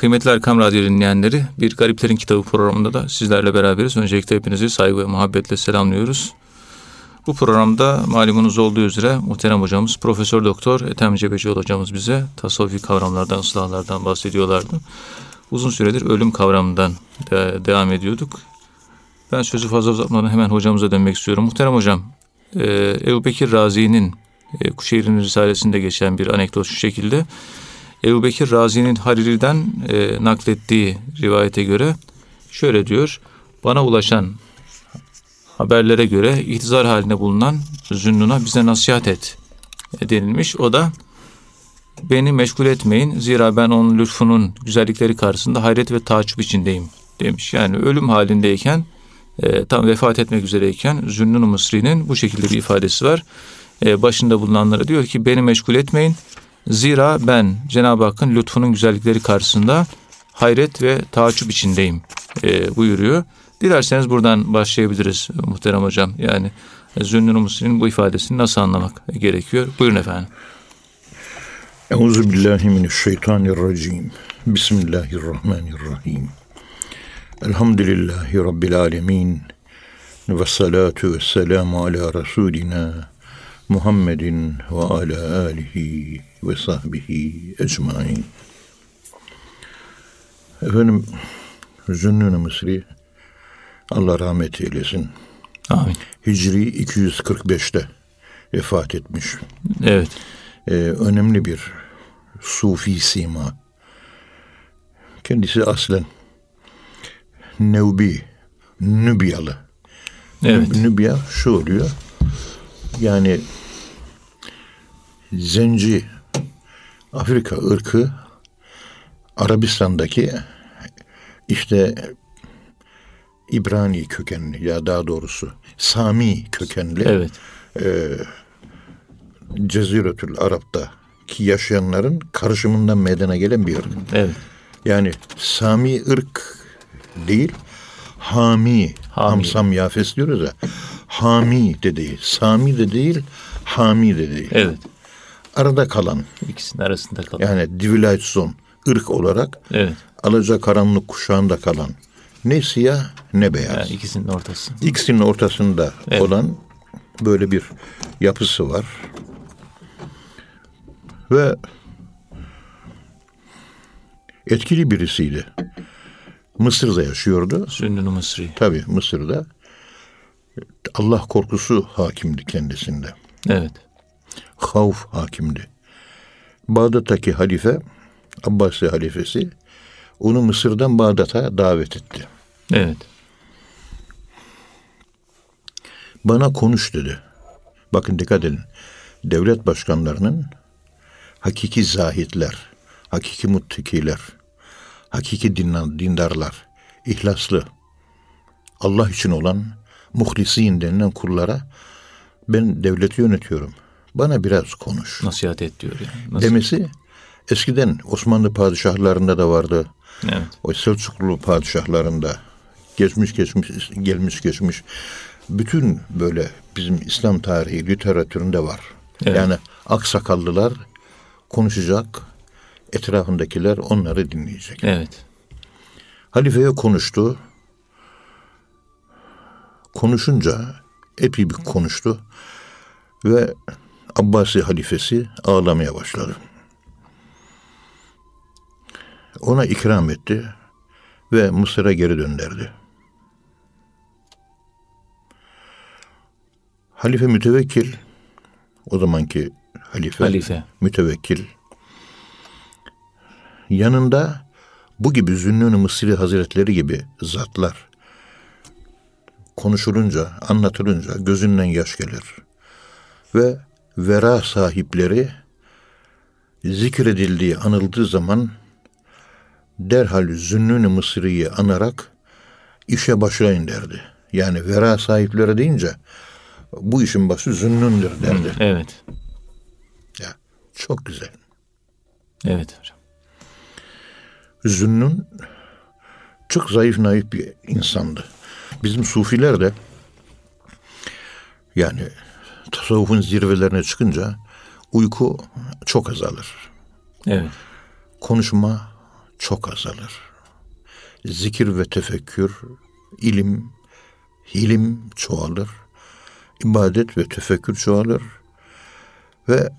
Kıymetli Erkam Radyo dinleyenleri, bir Gariplerin Kitabı programında da sizlerle beraberiz. Öncelikle hepinizi saygı ve muhabbetle selamlıyoruz. Bu programda malumunuz olduğu üzere muhterem hocamız Profesör Doktor Ethem Cebecioğlu hocamız bize tasavvufi kavramlardan, ıslahlardan bahsediyorlardı. Uzun süredir ölüm kavramından de devam ediyorduk. Ben sözü fazla uzatmadan hemen hocamıza dönmek istiyorum. Muhterem hocam, e, Ebu Bekir Razi'nin e, Kuşehir'in Risalesi'nde geçen bir anekdot şu şekilde. Ebu Bekir Razi'nin Hariri'den e, naklettiği rivayete göre şöyle diyor. Bana ulaşan haberlere göre ihtizar halinde bulunan Zünnun'a bize nasihat et denilmiş. O da beni meşgul etmeyin zira ben onun lütfunun güzellikleri karşısında hayret ve taaccüp içindeyim demiş. Yani ölüm halindeyken e, tam vefat etmek üzereyken Zünnun Mısri'nin bu şekilde bir ifadesi var. E, başında bulunanlara diyor ki beni meşgul etmeyin zira ben Cenab-ı Hakk'ın lütfunun güzellikleri karşısında hayret ve taaccüp içindeyim e, buyuruyor. Dilerseniz buradan başlayabiliriz muhterem hocam. Yani Zünnun Mısri'nin bu ifadesini nasıl anlamak gerekiyor? Buyurun efendim. Euzu billahi mineşşeytanirracim. Bismillahirrahmanirrahim. Elhamdülillahi rabbil alamin. Ve salatu ve selamu ala Resulina Muhammedin ve ala alihi ve sahbihi ecmain. Efendim Zünnun Mısri Allah rahmet eylesin. Amin. Hicri 245'te vefat etmiş. Evet. Ee, önemli bir sufi sima. Kendisi aslen Nevbi, Nübyalı. Evet. Nübya şu oluyor. Yani Zenci Afrika ırkı Arabistan'daki işte İbrani kökenli ya daha doğrusu Sami kökenli Evet. e, Ceziretül Arap'ta ki yaşayanların karışımından meydana gelen bir ırk. Evet. Yani Sami ırk değil, Hami, Hami. Hamsam Yafes diyoruz ya. Hami de değil, Sami de değil, Hami de değil. Evet. Arada kalan İkisinin arasında kalan. yani Divilightzon ırk olarak Evet. alaca karanlık kuşağında kalan ne siyah ne beyaz. Yani ikisinin ortası. İkisinin ortasında Evet. olan böyle bir yapısı var. Ve etkili birisiydi. Mısır'da yaşıyordu. Zünnun Mısri. Tabii Mısır'da. Allah korkusu hakimdi kendisinde. Evet. Havf hakimdi. Bağdat'taki halife, Abbasi halifesi onu Mısır'dan Bağdat'a davet etti. Evet. Bana konuş dedi. Bakın dikkat edin. Devlet başkanlarının hakiki zahitler, hakiki muttekiler, hakiki dindan, dindarlar, ihlaslı, Allah için olan muhlisin denilen kullara ben devleti yönetiyorum. Bana biraz konuş. Nasihat et diyor yani. Nasıl? Demesi eskiden Osmanlı padişahlarında da vardı. Evet. O Selçuklu padişahlarında geçmiş geçmiş gelmiş geçmiş bütün böyle bizim İslam tarihi literatüründe var. Evet. Yani aksakallılar konuşacak, etrafındakiler onları dinleyecek. Evet. Halifeye konuştu. Konuşunca epey bir konuştu ve Abbasi halifesi ağlamaya başladı. Ona ikram etti ve Mısır'a geri döndürdü. Halife mütevekkil, o zamanki halife, Halife. mütevekkil, yanında bu gibi Zünnun-ı Mısri Hazretleri gibi zatlar konuşulunca, anlatılınca gözünden yaş gelir. Ve vera sahipleri zikredildiği, anıldığı zaman derhal Zünnun-ı Mısri'yi anarak işe başlayın derdi. Yani vera sahipleri deyince bu işin başı Zünnun'dur derdi. Evet. Ya, çok güzel. Evet hocam. Zünnun çok zayıf naif bir insandı. Bizim sufiler de yani tasavvufun zirvelerine çıkınca uyku çok azalır. Evet. Konuşma çok azalır. Zikir ve tefekkür, ilim, hilim çoğalır. İbadet ve tefekkür çoğalır. Ve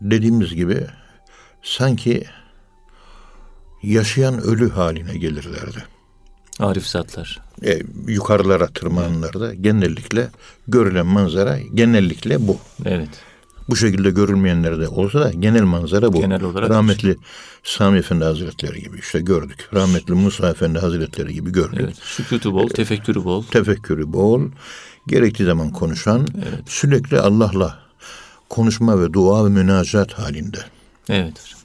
dediğimiz gibi sanki yaşayan ölü haline gelirlerdi. Arif zatlar. E, yukarılara tırmananlarda genellikle görülen manzara genellikle bu. Evet. Bu şekilde görülmeyenler de olsa da genel manzara bu. Genel olarak Rahmetli Sami Efendi Hazretleri gibi işte gördük. Rahmetli Musa Efendi Hazretleri gibi gördük. Evet. Sükutu bol, tefekkürü bol. Tefekkürü bol, gerektiği zaman konuşan, sürekli Allah'la konuşma ve dua ve münacat halinde. Evet hocam.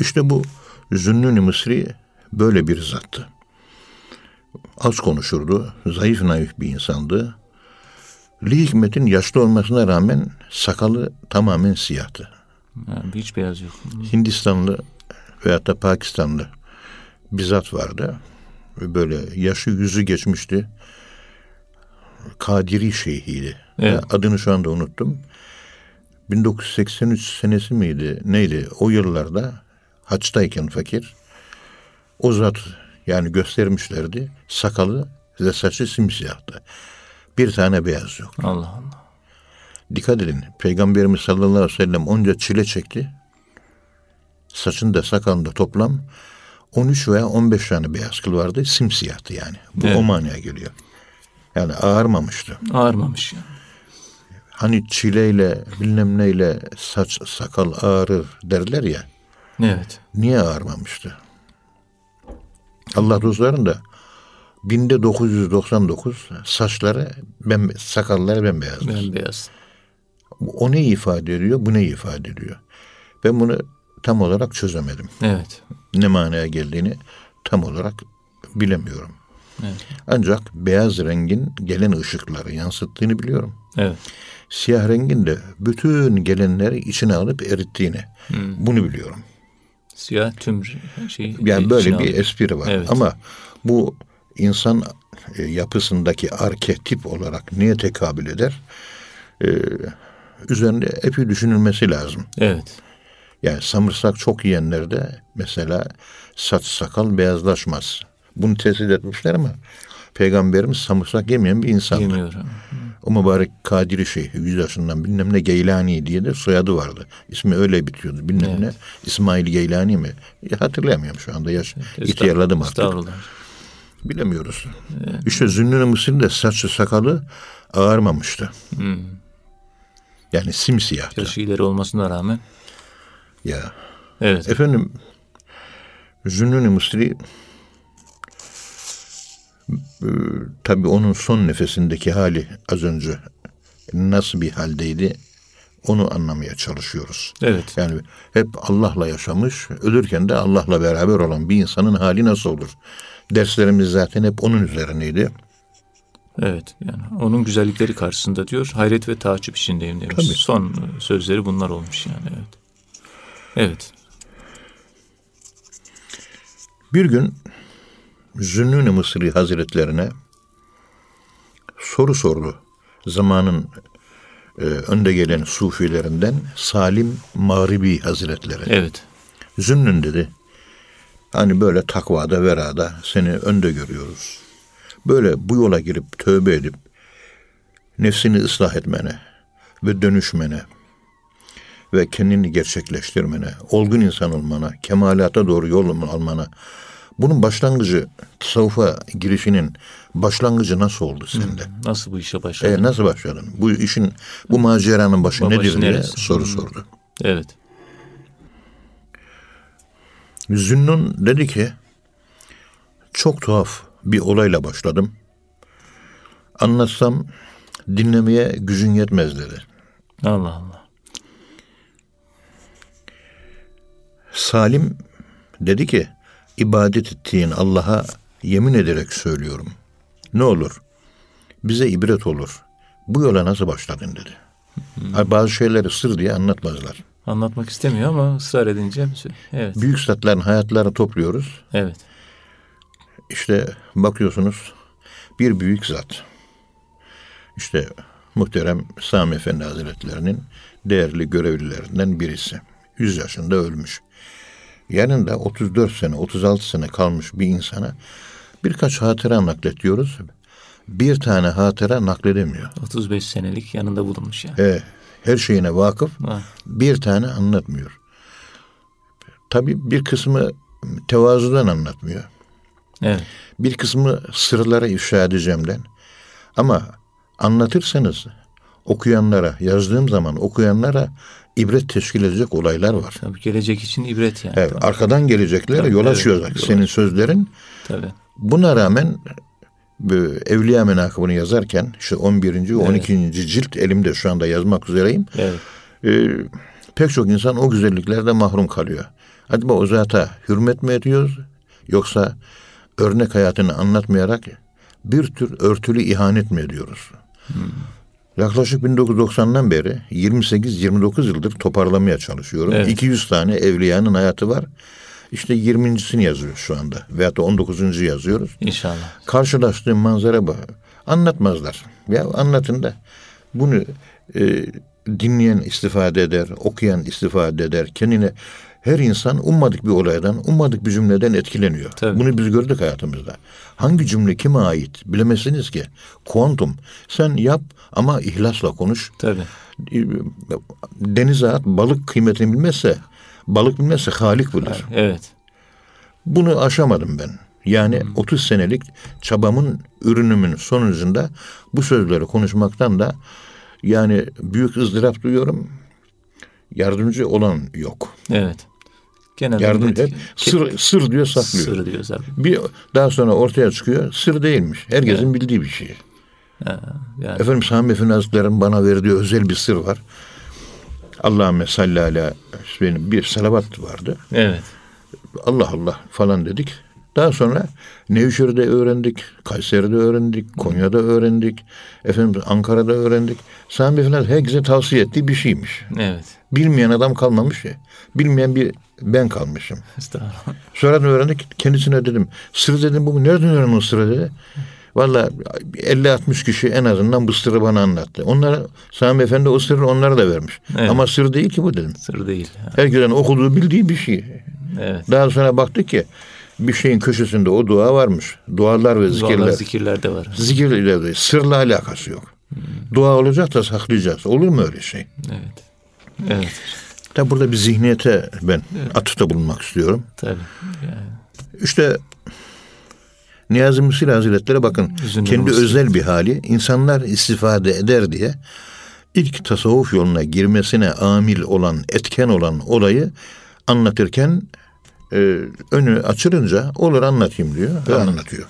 İşte bu Zünnün-i Mısri böyle bir zattı. Az konuşurdu, zayıf naif bir insandı. Li Hikmet'in yaşlı olmasına rağmen sakalı tamamen siyahtı. Ha, hiç beyaz yok. Hindistanlı veyahut da Pakistanlı bir zat vardı. Böyle yaşı yüzü geçmişti. Kadiri şeyhiydi. Evet. Adını şu anda unuttum. 1983 senesi miydi neydi o yıllarda haçtayken fakir o zat yani göstermişlerdi sakalı ve saçı simsiyahtı. Bir tane beyaz yok. Allah Allah. Dikkat edin Peygamberimiz sallallahu aleyhi ve sellem onca çile çekti. Saçında sakalında toplam 13 veya 15 tane beyaz kıl vardı. Simsiyahtı yani. Bu Evet. o manaya geliyor. Yani ağarmamıştı. Ağırmamış yani. Hani çileyle bilmem neyle saç sakal ağrır derler ya. Evet. Niye ağarmamıştı? Allah dostların da binde 999 saçları ben sakalları bembeyazdır. Bembeyaz. O ne ifade ediyor? Bu ne ifade ediyor? Ben bunu tam olarak çözemedim. Evet. Ne manaya geldiğini tam olarak bilemiyorum. Evet. Ancak beyaz rengin gelen ışıkları yansıttığını biliyorum. Evet. Siyah rengin de bütün gelenleri içine alıp erittiğini Hmm. bunu biliyorum. Siyah tüm şey. Yani böyle bir espri var. Evet. Ama bu insan e, yapısındaki arketip olarak neye tekabül eder? Ee, üzerinde epey düşünülmesi lazım. Evet. Yani samırsak çok yiyenlerde mesela saç sakal beyazlaşmaz. Bunu tespit etmişler ama Peygamberimiz samırsak yemeyen bir insan. Yemiyorum. O mübarek Kadiri Şeyh, yüz yaşından bilmem ne Geylani diye de soyadı vardı. İsmi öyle bitiyordu bilmem ne. İsmail Geylani mi? E, hatırlayamıyorum şu anda yaş. İhtiyarladım artık. Estağfurullah. Bilemiyoruz. İşte Zünnün-i Mısır'ın da saçı sakalı ağarmamıştı. Hmm. Yani simsiyahtı. Yaşı ileri olmasına rağmen. Ya. Evet. Efendim Zünnün-i Mısri e, tabi onun son nefesindeki hali az önce nasıl bir haldeydi onu anlamaya çalışıyoruz. Evet. Yani hep Allah'la yaşamış, ölürken de Allah'la beraber olan bir insanın hali nasıl olur? Derslerimiz zaten hep onun üzerineydi. Evet. Yani onun güzellikleri karşısında diyor. Hayret ve takip içindeyim demiş. Tabii. Son sözleri bunlar olmuş yani. Evet. Evet. Bir gün Zünnün-i Mısri Hazretlerine soru sordu. Zamanın e, önde gelen sufilerinden Salim Mağribi Hazretleri. Evet. Zünnün dedi. Hani böyle takvada verada seni önde görüyoruz. Böyle bu yola girip tövbe edip nefsini ıslah etmene ve dönüşmene ve kendini gerçekleştirmene, olgun insan olmana, kemalata doğru yol almana. Bunun başlangıcı, tasavvufa girişinin başlangıcı nasıl oldu sende? Nasıl bu işe başladın? E, nasıl başladın? Bu işin, bu maceranın başı Babaşı nedir diye soru sordu. Evet. Zünnun dedi ki çok tuhaf bir olayla başladım. Anlatsam dinlemeye gücün yetmez dedi. Allah Allah. Salim dedi ki ibadet ettiğin Allah'a yemin ederek söylüyorum. Ne olur bize ibret olur. Bu yola nasıl başladın dedi. Bazı şeyleri sır diye anlatmazlar. Anlatmak istemiyor ama ısrar edince evet. Büyük statların hayatlarını topluyoruz. Evet. İşte bakıyorsunuz bir büyük zat. İşte muhterem Sami Efendi Hazretlerinin değerli görevlilerinden birisi. 100 yaşında ölmüş. Yanında 34 sene, 36 sene kalmış bir insana birkaç hatıra nakletiyoruz. Bir tane hatıra nakledemiyor. 35 senelik yanında bulunmuş yani. E, her şeyine vakıf. Ha. Bir tane anlatmıyor. Tabii bir kısmı tevazudan anlatmıyor. Evet. Bir kısmı sırlara ifşa edeceğimden. Ama anlatırsanız okuyanlara, yazdığım zaman okuyanlara ibret teşkil edecek olaylar var. Tabii gelecek için ibret yani. Evet, arkadan geleceklere Tabii, yol evet, açıyorlar. yol Senin sözlerin. Tabii. Buna rağmen Evliya menakıbını yazarken işte 11. ve 12. cilt elimde şu anda yazmak üzereyim. Evet. Ee, pek çok insan o güzelliklerden mahrum kalıyor. Acaba o zata hürmet mi ediyoruz yoksa örnek hayatını anlatmayarak bir tür örtülü ihanet mi ediyoruz? Yaklaşık 1990'dan beri 28-29 yıldır toparlamaya çalışıyorum. Evet. 200 tane evliyanın hayatı var. İşte 20.sini yazıyoruz şu anda. Veyahut da 19. yazıyoruz. İnşallah. Karşılaştığım manzara bu. Anlatmazlar. Ya anlatın da bunu e, dinleyen istifade eder, okuyan istifade eder. Kendine her insan ummadık bir olaydan, ummadık bir cümleden etkileniyor. Tabii. Bunu biz gördük hayatımızda. Hangi cümle kime ait bilemezsiniz ki. Kuantum. Sen yap ama ihlasla konuş. Tabii. E, Denize at, balık kıymetini bilmezse, balık bilmezse halik bilir. Evet. Bunu aşamadım ben. Yani 30 senelik çabamın ürünümün sonucunda bu sözleri konuşmaktan da yani büyük ızdırap duyuyorum. Yardımcı olan yok. Evet. Genelde Yardım millet- hep sır, sır diyor saklıyor. Sır diyor zaten. Bir daha sonra ortaya çıkıyor sır değilmiş. Herkesin bildiği bir şey. Ha, yani Efendim Sami Efendi Hazretleri'nin bana verdiği özel bir sır var. Allahümme salli ala benim bir salavat vardı. evet. Allah Allah falan dedik. Daha sonra Nevşehir'de öğrendik, Kayseri'de öğrendik, Konya'da öğrendik, efendim Ankara'da öğrendik. Sami Efendi herkese tavsiye ettiği bir şeymiş. Evet. Bilmeyen adam kalmamış ya. Bilmeyen bir ben kalmışım. Estağfurullah. Sonra öğrendik kendisine dedim. Sır dedim bu nereden öğrendin o sırrı dedi. Valla 50-60 kişi en azından bu sırrı bana anlattı. Onlara Sami Efendi o sırrı onlara da vermiş. Evet. Ama sır değil ki bu dedim. Sır değil. Herkesin okuduğu bildiği bir şey. Evet. Daha sonra baktık ki bir şeyin köşesinde o dua varmış. Dualar ve zikirler. Zikirler. zikirler de var. Zikirle de sırla alakası yok. Dua olacak da saklayacağız. Olur mu öyle şey? Evet. Evet. Tabi burada bir zihniyete ben atıfta bulunmak istiyorum. Tabii. Yani, İşte Niyazi Müsil Hazretleri bakın Üzüntü kendi olsun. özel bir hali insanlar istifade eder diye ilk tasavvuf yoluna girmesine amil olan, etken olan olayı anlatırken e, önü açılınca olur anlatayım diyor ve anlatıyor.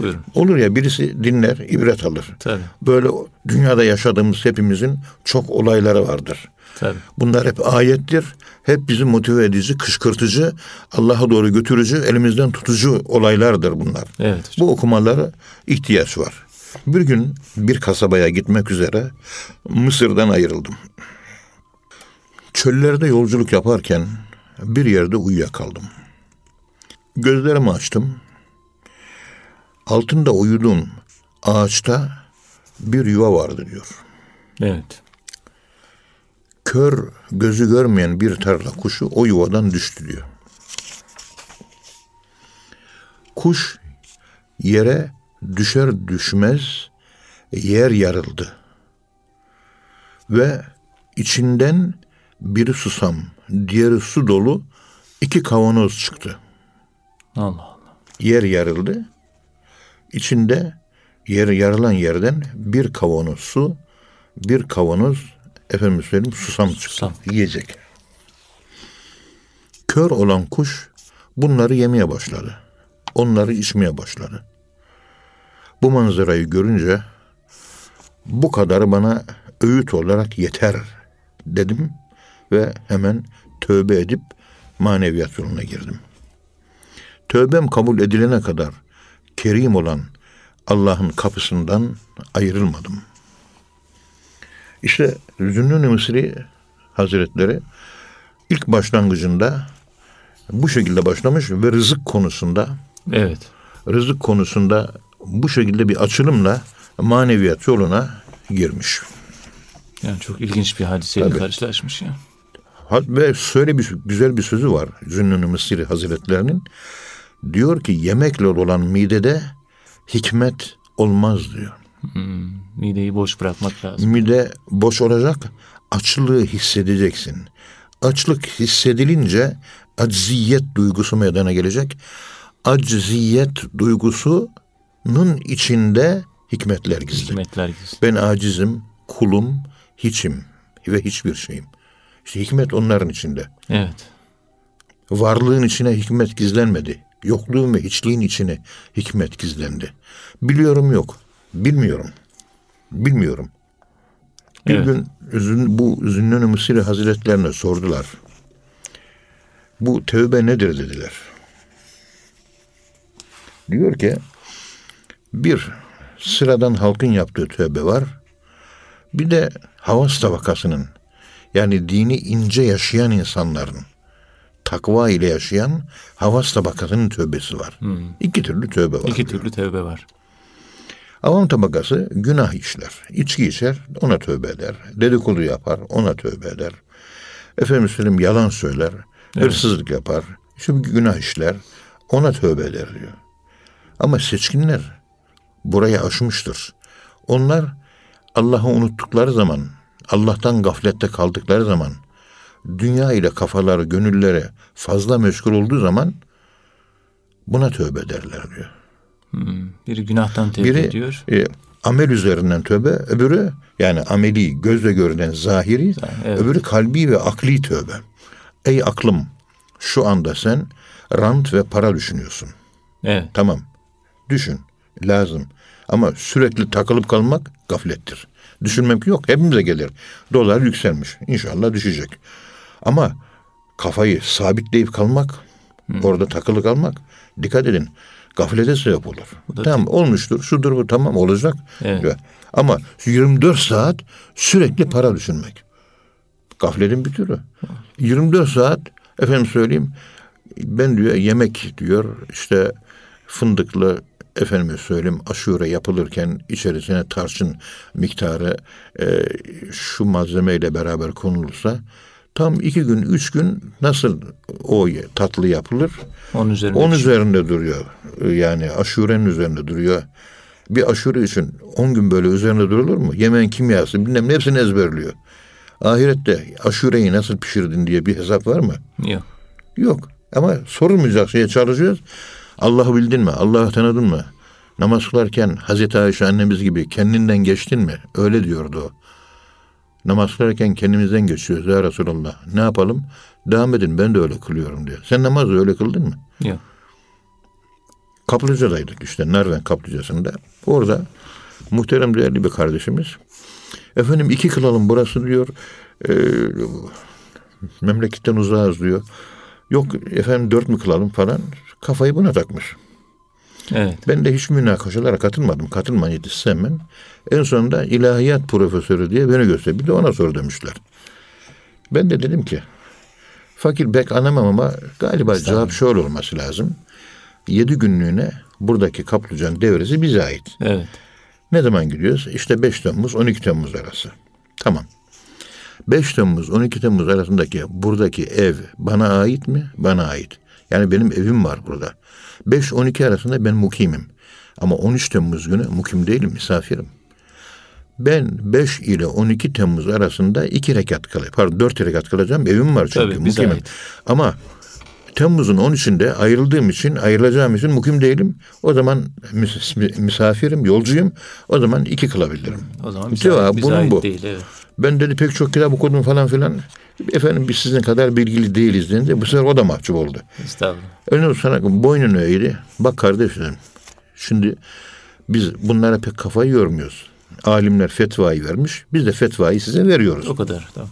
buyurun. Olur ya birisi dinler, ibret alır. Tabii. Böyle dünyada yaşadığımız hepimizin çok olayları vardır. Tabii. Bunlar hep ayettir. Hep bizi motive edici, kışkırtıcı, Allah'a doğru götürücü, elimizden tutucu olaylardır bunlar. Evet hocam. Bu okumalara ihtiyaç var. Bir gün bir kasabaya gitmek üzere Mısır'dan ayrıldım. Çöllerde yolculuk yaparken bir yerde uyuyakaldım. Gözlerimi açtım. Altında uyuduğum ağaçta bir yuva vardı diyor. Evet. Kör, gözü görmeyen bir tarla kuşu o yuvadan düştü diyor. Kuş yere düşer düşmez yer yarıldı. Ve içinden biri susam, diğeri su dolu iki kavanoz çıktı. Allah Allah. Yer yarıldı. İçinde yer yarılan yerden bir kavanoz su, bir kavanoz efendim söyleyeyim susam çıktı. Susam. Yiyecek. Kör olan kuş bunları yemeye başladı. Onları içmeye başladı. Bu manzarayı görünce bu kadarı bana öğüt olarak yeter dedim ve hemen tövbe edip maneviyat yoluna girdim. Tövbem kabul edilene kadar kerim olan Allah'ın kapısından ayrılmadım. İşte Zünnun-i Mısri Hazretleri ilk başlangıcında bu şekilde başlamış ve rızık konusunda Evet. rızık konusunda bu şekilde bir açılımla maneviyat yoluna girmiş. Yani çok ilginç bir hadiseyle Tabii. karşılaşmış ya. Ve şöyle bir güzel bir sözü var Zünnun-ı Mısri Hazretlerinin. Diyor ki yemekle olan midede hikmet olmaz diyor. Hmm, mideyi boş bırakmak lazım. Mide boş olacak, açlığı hissedeceksin. Açlık hissedilince acziyet duygusu meydana gelecek. Acziyet duygusunun içinde hikmetler gizli. Hikmetler gizli. Ben acizim, kulum, hiçim ve hiçbir şeyim. İşte hikmet onların içinde. Evet. Varlığın içine hikmet gizlenmedi. Yokluğun ve hiçliğin içine hikmet gizlendi. Biliyorum yok. Bilmiyorum. Bilmiyorum. Bir evet. gün bu Zünnün-ü Mısri Hazretlerine sordular. Bu tövbe nedir dediler. Diyor ki bir sıradan halkın yaptığı tövbe var. Bir de havas tabakasının yani dini ince yaşayan insanların takva ile yaşayan havas tabakasının tövbesi var. Hmm. İki türlü tövbe var. İki türlü tövbe var. Avam tabakası günah işler. İçki içer, ona tövbe eder. Dedikodu yapar, ona tövbe eder. Efendim söyleyeyim yalan söyler, evet. hırsızlık yapar. İşte günah işler, ona tövbe eder diyor. Ama seçkinler burayı aşmıştır. Onlar Allah'ı unuttukları zaman, Allah'tan gaflette kaldıkları zaman, dünya ile kafaları, gönülleri fazla meşgul olduğu zaman buna tövbe ederler diyor. Hmm, biri günahtan tövbe biri, ediyor. E, amel üzerinden tövbe, öbürü yani ameli, gözle görünen zahiri, evet. öbürü kalbi ve akli tövbe. Ey aklım, şu anda sen rant ve para düşünüyorsun. Evet. Tamam. Düşün. Lazım. Ama sürekli takılıp kalmak gaflettir. Düşünmek yok. Hepimize gelir. Dolar yükselmiş. İnşallah düşecek. Ama kafayı sabitleyip kalmak, Hı. orada takılı kalmak, dikkat edin. Gaflete sebep olur. Tamam değil. olmuştur, şudur bu tamam olacak. Evet. Ama 24 saat sürekli para düşünmek. Gafletin bir türü. 24 saat efendim söyleyeyim ben diyor yemek diyor işte fındıklı efendime söyleyeyim aşure yapılırken içerisine tarçın miktarı e, şu malzemeyle beraber konulursa tam iki gün, üç gün nasıl o tatlı yapılır? Onun üzerinde, Onun üzerinde duruyor. Yani aşurenin üzerinde duruyor. Bir aşure için on gün böyle üzerinde durulur mu? Yemeğin kimyası bilmem ne hepsini ezberliyor. Ahirette aşureyi nasıl pişirdin diye bir hesap var mı? Yok. Yok. Ama sorulmayacak şeye çalışıyoruz. Allah'ı bildin mi? Allah'ı tanıdın mı? Namaz kılarken Hazreti Ayşe annemiz gibi kendinden geçtin mi? Öyle diyordu o. Namaz kılarken kendimizden geçiyoruz ya Resulallah. Ne yapalım? Devam edin ben de öyle kılıyorum diyor. Sen namazı öyle kıldın mı? Yok. Kaplıcadaydık işte Narven kaplıcasında. Orada muhterem değerli bir kardeşimiz. Efendim iki kılalım burası diyor. E, memleketten uzağız diyor. Yok efendim dört mü kılalım falan. Kafayı buna takmış. Evet. Ben de hiç münakaşalara katılmadım. Katılmayı hiç sevmem. En sonunda ilahiyat profesörü diye beni göster. Bir de ona sor demişler. Ben de dedim ki fakir bek anlamam ama galiba cevap şöyle olması lazım. Yedi günlüğüne buradaki kaplıcan devresi bize ait. Evet. Ne zaman gidiyoruz? İşte 5 Temmuz 12 Temmuz arası. Tamam. 5 Temmuz 12 Temmuz arasındaki buradaki ev bana ait mi? Bana ait. Yani benim evim var burada. 5-12 arasında ben mukimim. Ama 13 Temmuz günü mukim değilim, misafirim. Ben 5 ile 12 Temmuz arasında 2 rekat kalacağım. Pardon 4 rekat kalacağım. Evim var çünkü Tabii, mukimim. Ait. Ama Temmuz'un 13'ünde ayrıldığım için, ayrılacağım için mukim değilim. O zaman mis- misafirim, yolcuyum. O zaman iki kılabilirim. O zaman bize, Cevap, bize bunun bu. değil. Evet. Ben dedi pek çok kitap okudum falan filan. Efendim biz sizin kadar bilgili değiliz deyince bu sefer o da mahcup oldu. Estağfurullah. Önce sana boynunu eğdi. Bak kardeşlerim şimdi biz bunlara pek kafayı yormuyoruz. Alimler fetvayı vermiş. Biz de fetvayı size veriyoruz. O kadar. Tamam.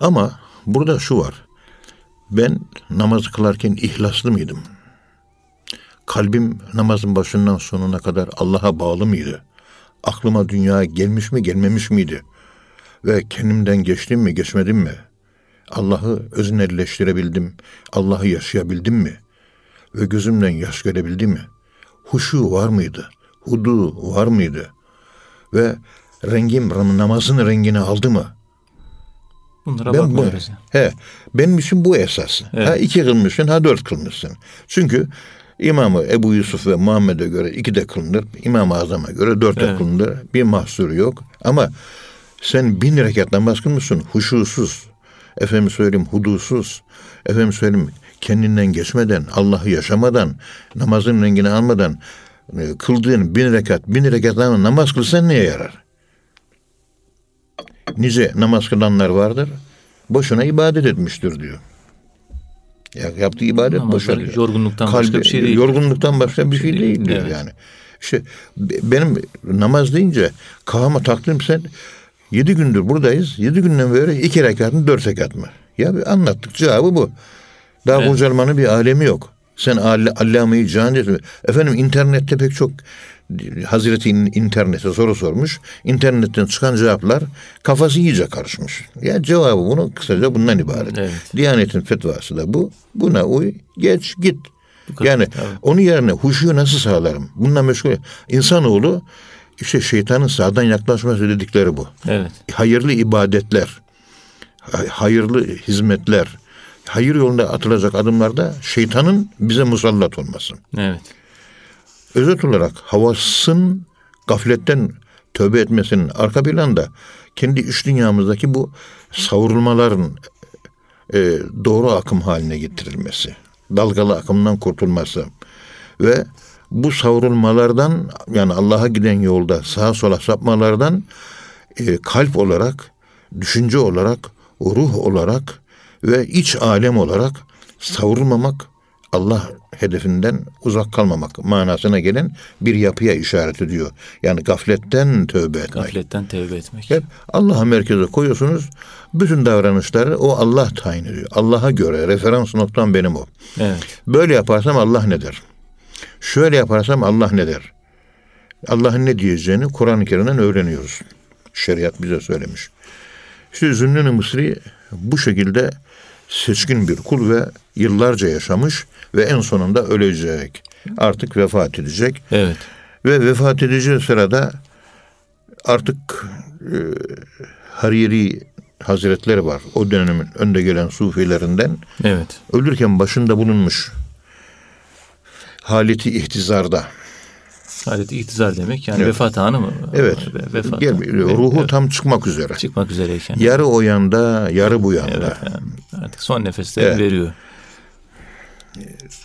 Ama burada şu var. Ben namaz kılarken ihlaslı mıydım? Kalbim namazın başından sonuna kadar Allah'a bağlı mıydı? Aklıma dünya gelmiş mi gelmemiş miydi? Ve kendimden geçtim mi geçmedim mi? Allah'ı öznelleştirebildim, Allah'ı yaşayabildim mi? Ve gözümden yaş görebildim mi? Huşu var mıydı? Hudu var mıydı? Ve rengim namazın rengini aldı mı? Bunlara ben bu, bakmıyoruz. he, benim için bu esas. Evet. Ha iki kılmışsın, ha dört kılmışsın. Çünkü İmamı Ebu Yusuf ve Muhammed'e göre iki de kılınır. İmam-ı Azam'a göre dört de Evet. kılınır. Bir mahsuru yok. Ama sen bin rekat namaz kılmışsın. Huşusuz. Efendim söyleyeyim hudusuz. Efendim söyleyeyim kendinden geçmeden, Allah'ı yaşamadan, namazın rengini almadan kıldığın bin rekat, bin rekat namaz kılsan neye yarar? Nice namaz kılanlar vardır. Boşuna ibadet etmiştir diyor. Ya yaptığı ibadet Namazları boşuna. diyor. yorgunluktan başka bir şey değil. Yorgunluktan başka bir şey değil diyor Evet. yani. İşte be- benim namaz deyince kafama taktım sen yedi gündür buradayız. Yedi günden beri iki rekat mı dört rekat mı? Ya bir anlattık cevabı bu. Daha Evet. bocalmanın bir alemi yok. Sen all- allameyi can etme. Efendim internette pek çok Hazreti in- internete soru sormuş. İnternetten çıkan cevaplar kafası iyice karışmış. Ya cevabı bunu kısaca bundan ibaret. Evet. Diyanetin fetvası da bu. Buna uy, geç, git. Yani tabii. onun yerine huşuyu nasıl sağlarım? Bununla meşgul. İnsanoğlu işte şeytanın sağdan yaklaşması dedikleri bu. Evet. Hayırlı ibadetler, hay- hayırlı hizmetler, hayır yolunda atılacak adımlarda şeytanın bize musallat olması. Evet. Özet olarak havasın gafletten tövbe etmesinin arka planda kendi iç dünyamızdaki bu savrulmaların e, doğru akım haline getirilmesi, dalgalı akımdan kurtulması ve bu savrulmalardan yani Allah'a giden yolda sağa sola sapmalardan e, kalp olarak, düşünce olarak, ruh olarak ve iç alem olarak savrulmamak, Allah hedefinden uzak kalmamak manasına gelen bir yapıya işaret ediyor. Yani gafletten tövbe etmek. Gafletten tevbe etmek. Hep Allah'a merkeze koyuyorsunuz. Bütün davranışları o Allah tayin ediyor. Allah'a göre referans noktam benim o. Evet. Böyle yaparsam Allah ne der? Şöyle yaparsam Allah ne der? Allah'ın ne diyeceğini Kur'an-ı Kerim'den öğreniyoruz. Şeriat bize söylemiş. İşte Zünnün-i Mısri bu şekilde seçkin bir kul ve yıllarca yaşamış ve en sonunda ölecek. Artık vefat edecek. Evet. Ve vefat edeceği sırada artık e, Hariri Hazretleri var. O dönemin önde gelen sufilerinden. Evet. Ölürken başında bulunmuş. Haleti ihtizarda. Adet ihtizar demek yani Evet. vefat anı mı? Evet. Ve- Vefat. Gel, anı. ruhu Evet. tam çıkmak üzere. çıkmak üzereyken. Yarı o yanda, yarı bu yanda. Evet. yani artık son nefesleri Evet. veriyor.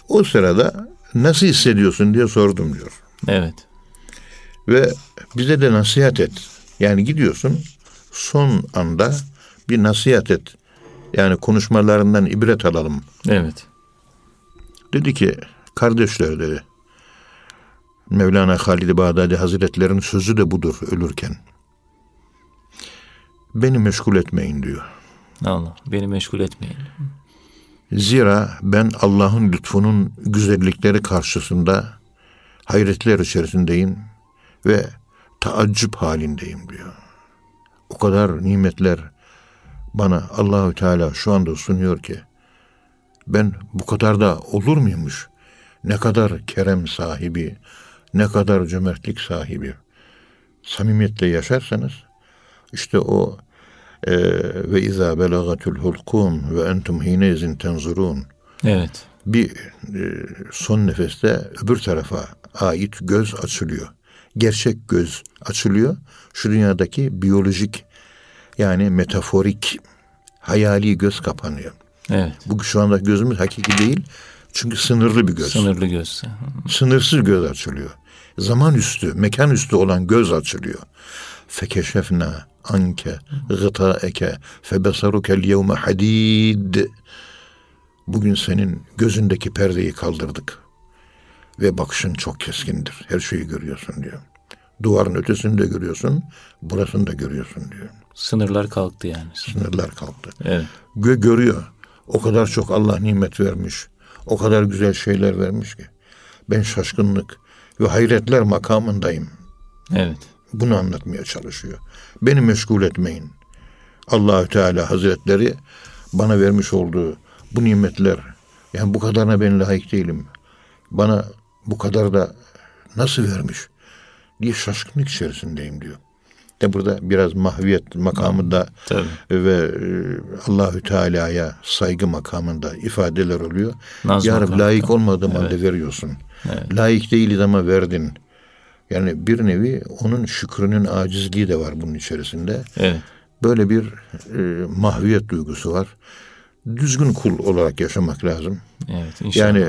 O sırada nasıl hissediyorsun diye sordum diyor. Evet. Ve bize de nasihat et. Yani gidiyorsun son anda bir nasihat et. Yani konuşmalarından ibret alalım. Evet. Dedi ki kardeşler dedi. Mevlana Halid-i Bağdadi Hazretleri'nin sözü de budur ölürken. Beni meşgul etmeyin diyor. Allah. Beni meşgul etmeyin. Zira ben Allah'ın lütfunun güzellikleri karşısında hayretler içerisindeyim ve taaccüp halindeyim diyor. O kadar nimetler bana Allahü Teala şu anda sunuyor ki ben bu kadar da olur muymuş? Ne kadar kerem sahibi, ne kadar cömertlik sahibi. Samimiyetle yaşarsanız işte o e, ve izâ belagatul hulkum ve entum hine izin tenzurun Evet. bir e, son nefeste öbür tarafa ait göz açılıyor. Gerçek göz açılıyor. Şu dünyadaki biyolojik yani metaforik hayali göz kapanıyor. Evet. Bu şu anda gözümüz hakiki değil. Çünkü sınırlı bir göz. Sınırlı göz. Sınırsız göz açılıyor. Zaman üstü, mekan üstü olan göz açılıyor. Fekeşefna anke gıtaeke febesarukel yevme hadid. Bugün senin gözündeki perdeyi kaldırdık. Ve bakışın çok keskindir. Her şeyi görüyorsun diyor. Duvarın ötesini de görüyorsun, burasını da görüyorsun diyor. Sınırlar kalktı yani. Sınırlar kalktı. Evet. Gö görüyor. O kadar çok Allah nimet vermiş. O kadar güzel şeyler vermiş ki. Ben şaşkınlık ve hayretler makamındayım. Evet. Bunu anlatmaya çalışıyor. Beni meşgul etmeyin. Allahü Teala Hazretleri bana vermiş olduğu bu nimetler yani bu kadarına ben layık değilim. Bana bu kadar da nasıl vermiş diye şaşkınlık içerisindeyim diyor. De burada biraz mahviyet makamında Tabii. ve e, Allahü Teala'ya saygı makamında ifadeler oluyor. Naz ya Rabbi layık olmadığım halde veriyorsun. Layık değiliz ama verdin. Yani bir nevi onun şükrünün acizliği de var bunun içerisinde. Evet. Böyle bir e, mahviyet duygusu var. Düzgün kul olarak yaşamak lazım. Evet. İnşallah. Yani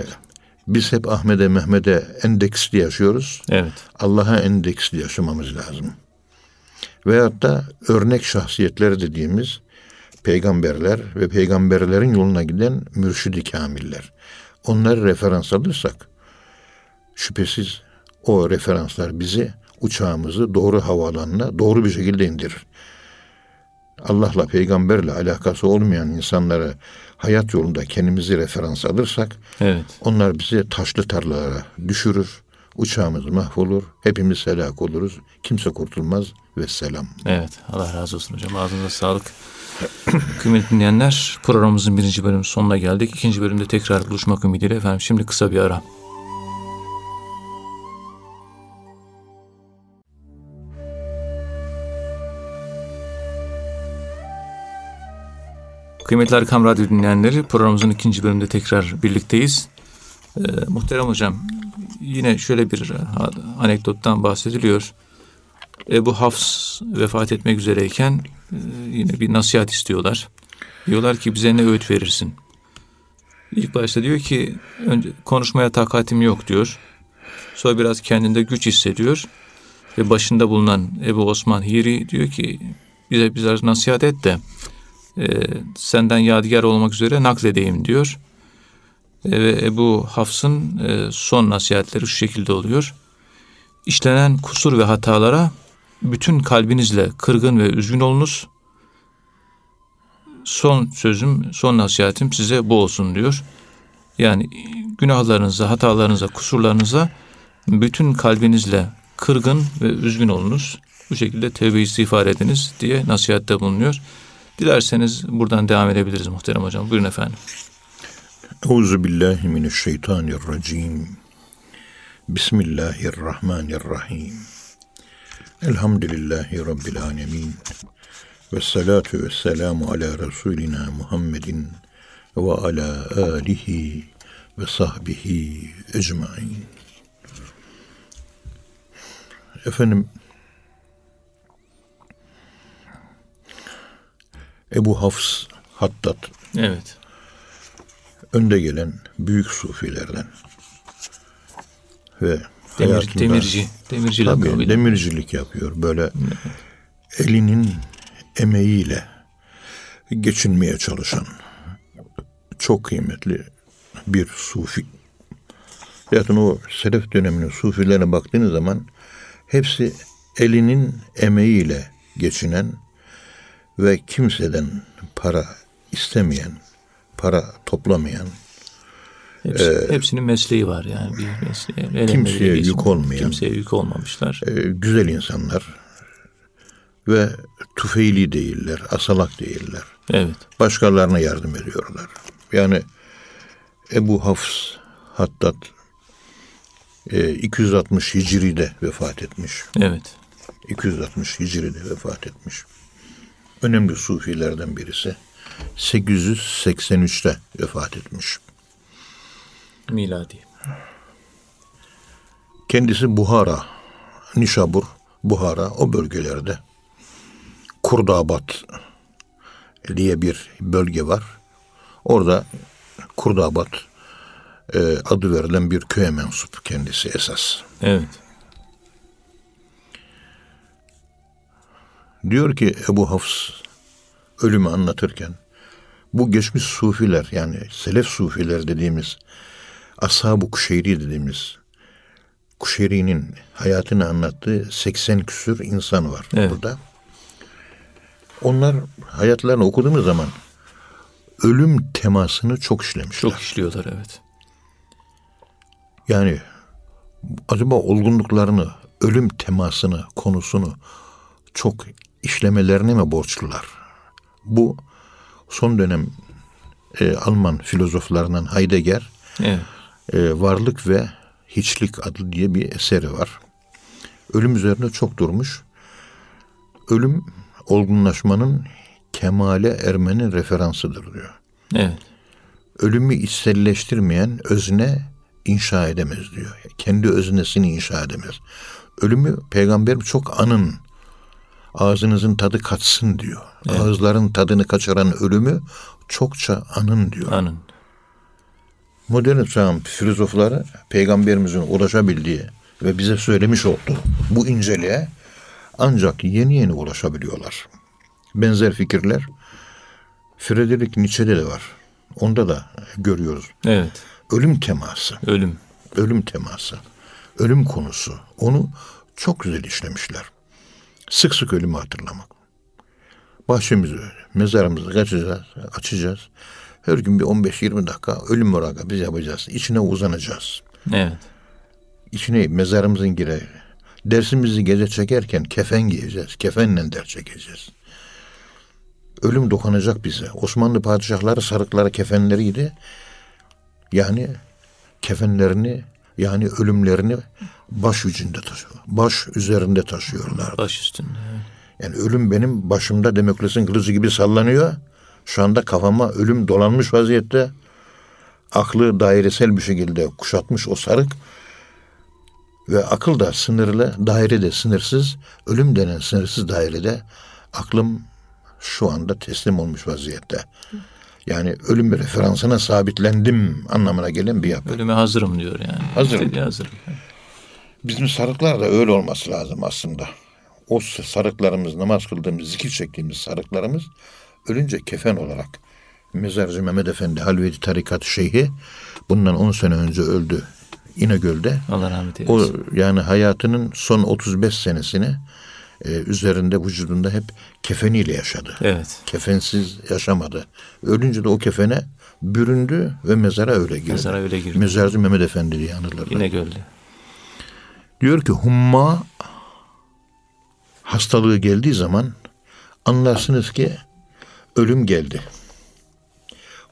biz hep Ahmet'e Mehmet'e endeksli yaşıyoruz. Evet. Allah'a endeksli yaşamamız lazım. Veyahut da örnek şahsiyetler dediğimiz peygamberler ve peygamberlerin yoluna giden mürşidi kamiller. Onları referans alırsak şüphesiz o referanslar bizi uçağımızı doğru havaalanına doğru bir şekilde indirir. Allah'la peygamberle alakası olmayan insanlara hayat yolunda kendimizi referans alırsak Evet. onlar bizi taşlı tarlalara düşürür. Uçağımız mahvolur. Hepimiz helak oluruz. Kimse kurtulmaz ve selam. Evet. Allah razı olsun hocam. Ağzınıza sağlık. Kıymetli dinleyenler programımızın birinci bölümü sonuna geldik. İkinci bölümde tekrar buluşmak ümidiyle efendim. Şimdi kısa bir ara. Kıymetli Erkam Radyo dinleyenleri programımızın ikinci bölümünde tekrar birlikteyiz. Ee, muhterem hocam yine şöyle bir ha- anekdottan bahsediliyor. Ebu Hafs vefat etmek üzereyken e, yine bir nasihat istiyorlar. Diyorlar ki bize ne öğüt verirsin? İlk başta diyor ki önce konuşmaya takatim yok diyor. Sonra biraz kendinde güç hissediyor. Ve başında bulunan Ebu Osman Hiri diyor ki bize biraz nasihat et de e, senden yadigar olmak üzere nakledeyim diyor. E, ve Ebu Hafs'ın e, son nasihatleri şu şekilde oluyor. İşlenen kusur ve hatalara bütün kalbinizle kırgın ve üzgün olunuz. Son sözüm, son nasihatim size bu olsun diyor. Yani günahlarınıza, hatalarınıza, kusurlarınıza bütün kalbinizle kırgın ve üzgün olunuz. Bu şekilde tevbe istiğfar ediniz diye nasihatte bulunuyor. Dilerseniz buradan devam edebiliriz muhterem hocam. Buyurun efendim. Euzu billahi mineşşeytanirracim. Bismillahirrahmanirrahim. Elhamdülillahi rabbil alamin. Ve salatu ve selamu ala Resulina Muhammedin ve ala alihi ve sahbihi ecmain. Efendim Ebu Hafs Hattat Evet. önde gelen büyük sufilerden ve Demir, demirci. Demirci Tabii lakabıyla. demircilik yapıyor. Böyle elinin emeğiyle geçinmeye çalışan çok kıymetli bir sufi. Zaten o Selef döneminin sufilerine baktığınız zaman hepsi elinin emeğiyle geçinen ve kimseden para istemeyen, para toplamayan, Hepsi, hepsinin mesleği var yani bir mesleği. Kimseye geçin- yük olmayan. Kimseye yük olmamışlar. e, güzel insanlar ve tüfeğli değiller, asalak değiller. Evet. Başkalarına yardım ediyorlar. Yani Ebu Hafs Hattat e, 260 Hicri'de vefat etmiş. Evet. 260 Hicri'de vefat etmiş. Önemli sufilerden birisi. 883'te vefat etmiş. Miladi. Kendisi Buhara, Nişabur, Buhara o bölgelerde Kurdabat diye bir bölge var. Orada Kurdabat e, adı verilen bir köye mensup kendisi esas. Evet. Diyor ki Ebu Hafs ölümü anlatırken bu geçmiş sufiler yani selef sufiler dediğimiz ashab-ı kuşeyri dediğimiz Kuşeyri'nin hayatını anlattığı 80 küsür insan var Evet. burada. Onlar hayatlarını okuduğumuz zaman ölüm temasını çok işlemişler. Çok işliyorlar evet. Yani acaba olgunluklarını, ölüm temasını, konusunu çok işlemelerine mi borçlular? Bu son dönem e, Alman filozoflarından Heidegger Evet. e, Varlık ve Hiçlik adlı diye bir eseri var. Ölüm üzerine çok durmuş. ölüm olgunlaşmanın kemale ermenin referansıdır diyor. Evet. Ölümü içselleştirmeyen özne inşa edemez diyor. Kendi öznesini inşa edemez. Ölümü peygamberim çok anın. Ağzınızın tadı kaçsın diyor. Evet. Ağızların tadını kaçıran ölümü çokça anın diyor. Anın. Modern çağın filozofları peygamberimizin ulaşabildiği ve bize söylemiş olduğu bu inceliğe ancak yeni yeni ulaşabiliyorlar. Benzer fikirler Friedrich Nietzsche'de de var. Onda da görüyoruz. Evet. Ölüm teması, Ölüm. ölüm teması, ölüm konusu. Onu çok güzel işlemişler. Sık sık ölümü hatırlamak. Bahçemizi, mezarımızı açacağız, açacağız. Her gün bir 15-20 dakika ölüm murakabesi yapacağız. İçine uzanacağız. Evet. İçine mezarımızın girer. Dersimizi gece çekerken kefen giyeceğiz. Kefenle ders çekeceğiz. Ölüm dokunacak bize. Osmanlı padişahları sarıkları kefenleriydi. Yani kefenlerini yani ölümlerini baş yüzünde taşıyor. Baş üzerinde taşıyorlar. Baş üstünde. evet. Yani ölüm benim başımda Demokles'in kılıcı gibi sallanıyor. Şu anda kafama ölüm dolanmış vaziyette. Aklı dairesel bir şekilde kuşatmış o sarık. Ve akıl da sınırlı, daire de sınırsız. Ölüm denen sınırsız dairede aklım şu anda teslim olmuş vaziyette. Yani ölüm referansına sabitlendim anlamına gelen bir yapı. Ölüme hazırım diyor yani. Hazırım. Hazırım. Bizim sarıklar da öyle olması lazım aslında. O sarıklarımız, namaz kıldığımız, zikir çektiğimiz sarıklarımız ölünce kefen olarak. Mezarcı Mehmet Efendi Halveti Tarikat Şeyhi bundan 10 sene önce öldü İnegöl'de. Allah rahmet O eylesin. yani hayatının son 35 senesini e, üzerinde vücudunda hep kefeniyle yaşadı. Evet. Kefensiz yaşamadı. Ölünce de o kefene büründü ve mezara öyle girdi. Mezara öyle girdi. Mezarcı Mehmet Efendi diye anılırlar. Diyor ki humma hastalığı geldiği zaman anlarsınız ki ölüm geldi.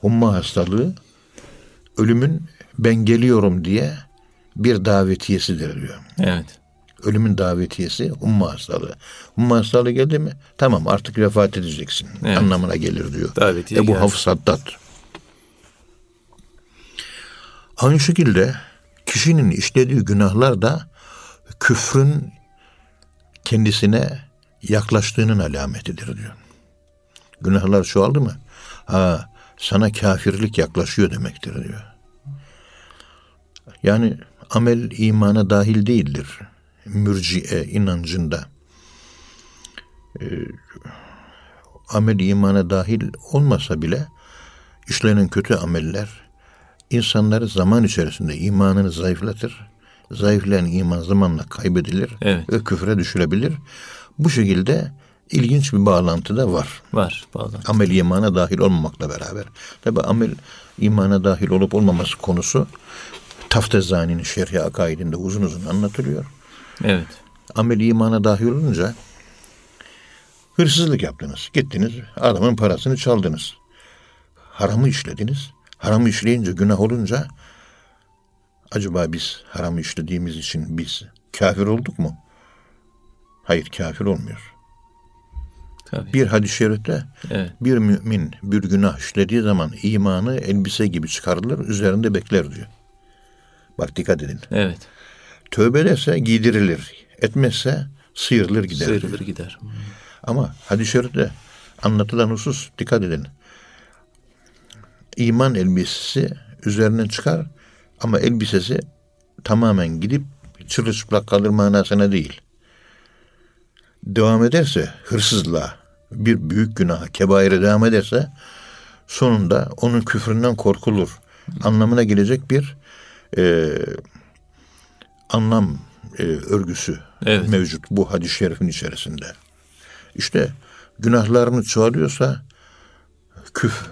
Humma hastalığı ölümün ben geliyorum diye bir davetiyesidir diyor. Evet. Ölümün davetiyesi humma hastalığı. Humma hastalığı geldi mi tamam artık vefat edeceksin Evet. anlamına gelir diyor. Davetiye Ebu. Hafs Haddad. Aynı şekilde kişinin işlediği günahlar da küfrün kendisine yaklaştığının alametidir diyor. Günahlar çoğaldı mı? Ha, sana kafirlik yaklaşıyor demektir diyor. Yani amel imana dahil değildir. Mürciye inancında. Ee, amel imana dahil olmasa bile işlenen kötü ameller insanları zaman içerisinde imanını zayıflatır. Zayıflayan iman zamanla kaybedilir Evet. ve küfre düşülebilir. Bu şekilde ilginç bir bağlantı da var. Var bağlı. Amel imana dahil olmamakla beraber. Tabi amel imana dahil olup olmaması konusu Taftezani'nin Şerhi Akaidinde uzun uzun anlatılıyor. Evet. Amel imana dahil olunca hırsızlık yaptınız. Gittiniz adamın parasını çaldınız. Haramı işlediniz. Haramı işleyince günah olunca acaba biz haramı işlediğimiz için biz kafir olduk mu? Hayır kafir olmuyor. Tabii. Bir hadis-i şerifte Evet. bir mümin bir günah işlediği zaman imanı elbise gibi çıkarılır, üzerinde bekler diyor. Bak dikkat edin. Evet. Tövbe ederse giydirilir, etmezse sıyrılır gider. Sıyrılır gider. Ama hadis-i şerifte anlatılan husus dikkat edin. İman elbisesi üzerinden çıkar ama elbisesi tamamen gidip çırılçıplak kalır manasına değil. Devam ederse hırsızlığa, bir büyük günaha, kebaire devam ederse sonunda onun küfründen korkulur. Anlamına gelecek bir e, anlam e, örgüsü Evet. mevcut bu hadis-i şerifin içerisinde. İşte günahlarını çoğalıyorsa küf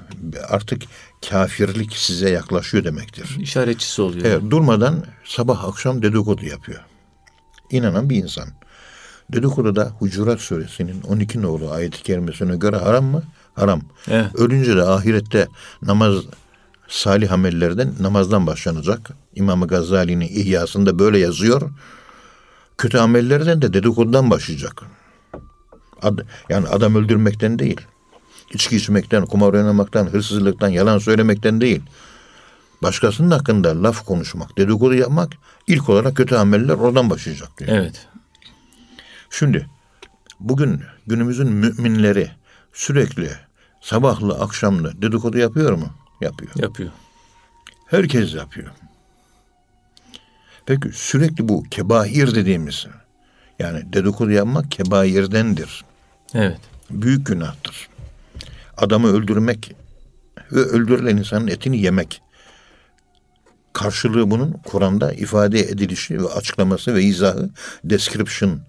artık kafirlik size yaklaşıyor demektir. İşaretçisi oluyor. Evet, durmadan sabah akşam dedikodu yapıyor. İnanan bir insan. Dedikodu da Hucurat suresinin 12 nolu ayet-i kerimesine göre haram mı? Haram. Evet. Ölünce de ahirette namaz salih amellerden namazdan başlanacak. İmam Gazali'nin İhyasında böyle yazıyor. Kötü amellerden de dedikodudan başlayacak. Ad, yani adam öldürmekten değil. İçki içmekten, kumar oynamaktan, hırsızlıktan, yalan söylemekten değil. Başkasının hakkında laf konuşmak, dedikodu yapmak ilk olarak kötü ameller oradan başlayacak diyor. Evet. Şimdi bugün günümüzün müminleri sürekli sabahlı akşamlı dedikodu yapıyor mu? Yapıyor. Yapıyor. Herkes yapıyor. Peki sürekli bu kebair dediğimiz yani dedikodu yapmak kebairdendir. Evet. Büyük günahtır. Adamı öldürmek ve öldürülen insanın etini yemek. Karşılığı bunun Kur'an'da ifade edilişi ve açıklaması ve izahı description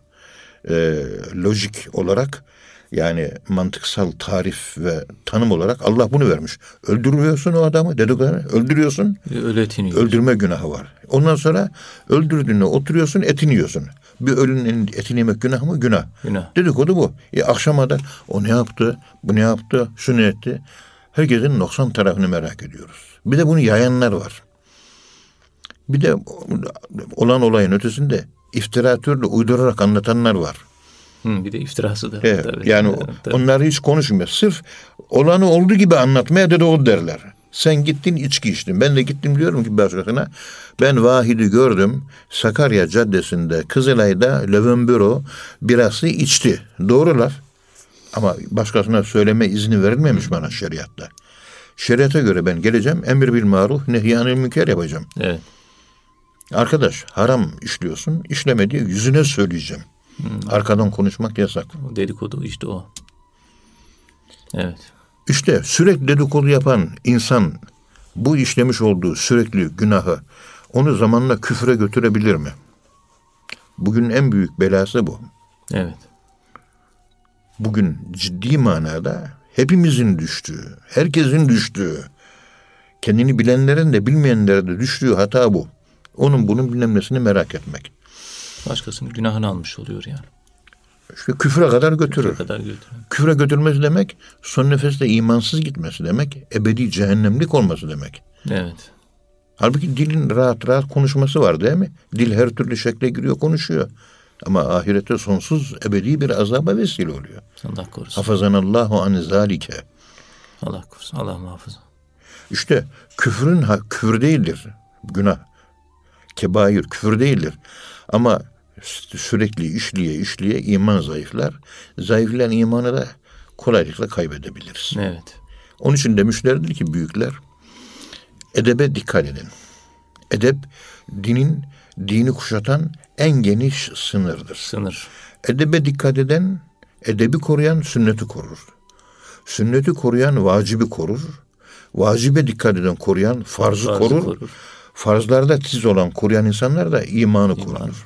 e, lojik olarak yani mantıksal tarif ve tanım olarak Allah bunu vermiş. Öldürüyorsun o adamı dedikodu öldürüyorsun. Öyle etini. Öldürme günahı var. Ondan sonra öldürdüğünde oturuyorsun etini yiyorsun. Bir ölünün etini yemek günah mı? Günah. Günah. Dedikodu bu. E, akşama da o ne yaptı, bu ne yaptı, şunu etti. Herkesin noksan tarafını merak ediyoruz. Bir de bunu yayanlar var. Bir de olan olayın ötesinde iftiratörle uydurarak anlatanlar var. Hı, bir de iftirası da. Evet, tabii. yani tabii. onları hiç konuşmuyor. Sırf olanı olduğu gibi anlatmaya dedikodu derler. Sen gittin içki içtin. Ben de gittim diyorum ki başkasına. Ben Vahid'i gördüm. Sakarya Caddesi'nde Kızılay'da Löwenbüro birası içti. Doğru laf. Ama başkasına söyleme izni verilmemiş bana şeriatta. Şeriata göre ben geleceğim. Emir bil maruf, nehyanil münker yapacağım. Evet. Arkadaş haram işliyorsun. işleme diye yüzüne söyleyeceğim. Arkadan konuşmak yasak. Dedikodu işte o. Evet. İşte sürekli dedikodu yapan insan bu işlemiş olduğu sürekli günahı onu zamanla küfre götürebilir mi? Bugün en büyük belası bu. Evet. Bugün ciddi manada hepimizin düştüğü, herkesin düştüğü, kendini bilenlerin de bilmeyenlerin de düştüğü hata bu. Onun bunun bilinmesini merak etmek. Başkasının günahını almış oluyor yani. İşte küfre kadar götürür. Ne kadar götürüyor. Küfre götürmesi demek son nefeste imansız gitmesi demek, ebedi cehennemlik olması demek. Evet. Halbuki dilin rahat rahat konuşması var değil mi? Dil her türlü şekle giriyor konuşuyor. Ama ahirette sonsuz ebedi bir azaba vesile oluyor. Allah korusun. Hafazanallahu an zalike. Allah korusun. Allah muhafaza. İşte küfrün küfür değildir. Günah. Kebair küfür değildir. Ama sürekli işliye işliye iman zayıflar. Zayıflayan imanı da kolaylıkla kaybedebiliriz. Evet. Onun için demişlerdir ki büyükler, edebe dikkat edin. Edep, dinin, dini kuşatan en geniş sınırdır. Sınır. Edebe dikkat eden, edebi koruyan sünneti korur. Sünneti koruyan vacibi korur. Vacibe dikkat eden koruyan farzı, Farzı korur. korur. Farzlarda tiz olan koruyan insanlar da imanı korur.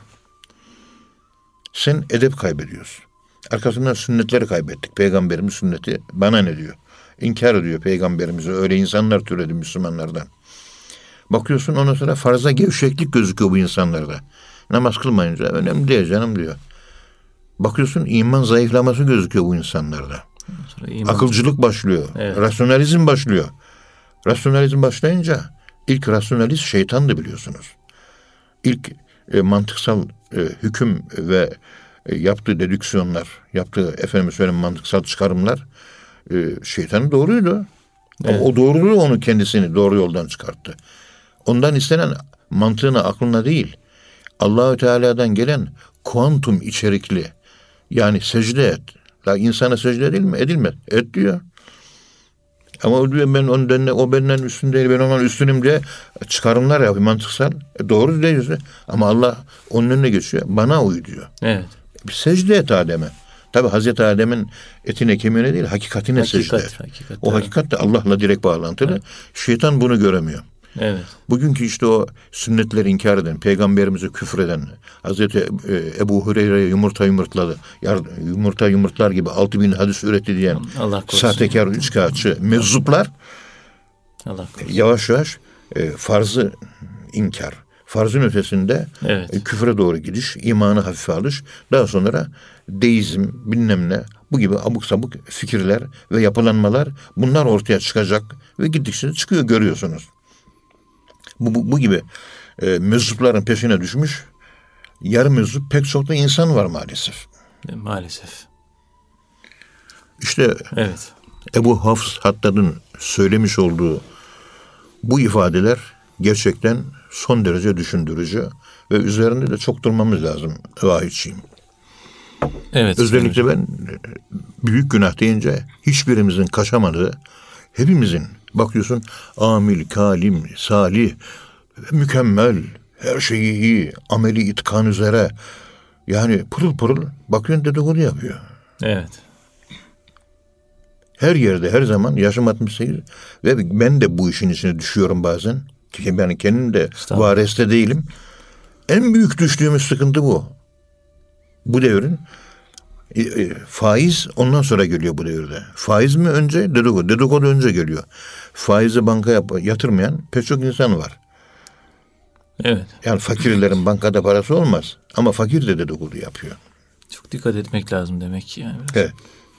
Sen edep kaybediyorsun. Arkasından sünnetleri kaybettik. Peygamberimiz sünneti bana ne diyor? İnkar ediyor peygamberimizi. Öyle insanlar türedi Müslümanlardan. Bakıyorsun ondan sonra farza gevşeklik gözüküyor bu insanlarda. Namaz kılmayınca önemli değil canım diyor. Bakıyorsun iman zayıflaması gözüküyor bu insanlarda. İman. Akılcılık başlıyor. Evet. Rasyonalizm başlıyor. Rasyonalizm başlayınca ilk rasyonalist şeytandı biliyorsunuz. İlk e, mantıksal e, hüküm ve e, yaptığı dedüksiyonlar, yaptığı efendim söyleyeyim mantıksal çıkarımlar e, şeytanın doğruydu. Ama Evet. o doğruluğu onu kendisini doğru yoldan çıkarttı. Ondan istenen mantığına, aklına değil, Allahü Teala'dan gelen kuantum içerikli yani secde et. La insana secde edilme, edilmez. Et diyor. Ama o diyor ben ondan o benden üstün değil ben ondan üstünüm diye çıkarımlar yapıyor mantıksal. E doğru diyorsun. Ama Allah onun önüne geçiyor. Bana uy diyor. Evet. Bir secde et Adem'e. Tabi Hazreti Adem'in etine kemiğine değil hakikatine secde et. Hakikat. Hakikat. O hakikat de Allah'la direkt bağlantılı. Şeytan bunu göremiyor. Evet. Bugünkü işte o sünnetleri inkar eden, peygamberimizi küfreden, Hazreti e, Ebu Hureyre'ye yumurta yumurtladı, yumurta yumurtlar gibi altı bin hadis üretti diyen Allah korusun. sahtekar, üçkağıtçı, meczuplar Allah korusun. yavaş yavaş e, farzı inkar, farzın ötesinde Evet. e, küfre doğru gidiş, imanı hafife alış, daha sonra deizm, bilmem ne, bu gibi abuk sabuk fikirler ve yapılanmalar bunlar ortaya çıkacak ve gittikçe çıkıyor görüyorsunuz. Bu, bu, bu gibi e, meczupların peşine düşmüş yarı meczup pek çok da insan var maalesef. E, Maalesef. İşte Evet. Ebu Hafs Haddad'ın söylemiş olduğu bu ifadeler gerçekten son derece düşündürücü ve üzerinde de çok durmamız lazım vahiyçiyim. Evet. Özellikle ben büyük günah deyince hiçbirimizin kaçamadığı, hepimizin bakıyorsun amil, kalim, salih, mükemmel, her şeyi iyi, ameli itkan üzere. Yani pırıl pırıl bakıyorsun dedikodu yapıyor. Evet. Her yerde her zaman yaşım 68 ve ben de bu işin içine düşüyorum bazen. Ben kendim de vareste değilim. En büyük düştüğümüz sıkıntı bu. Bu devrin e, e, faiz ondan sonra geliyor bu devirde. Faiz mi önce dedikodu? Dedikodu önce geliyor. Faizi banka yap, yatırmayan pek çok insan var. Evet. Yani fakirlerin bankada parası olmaz. Ama fakir de dedikodu yapıyor. Çok dikkat etmek lazım demek ki yani. Evet.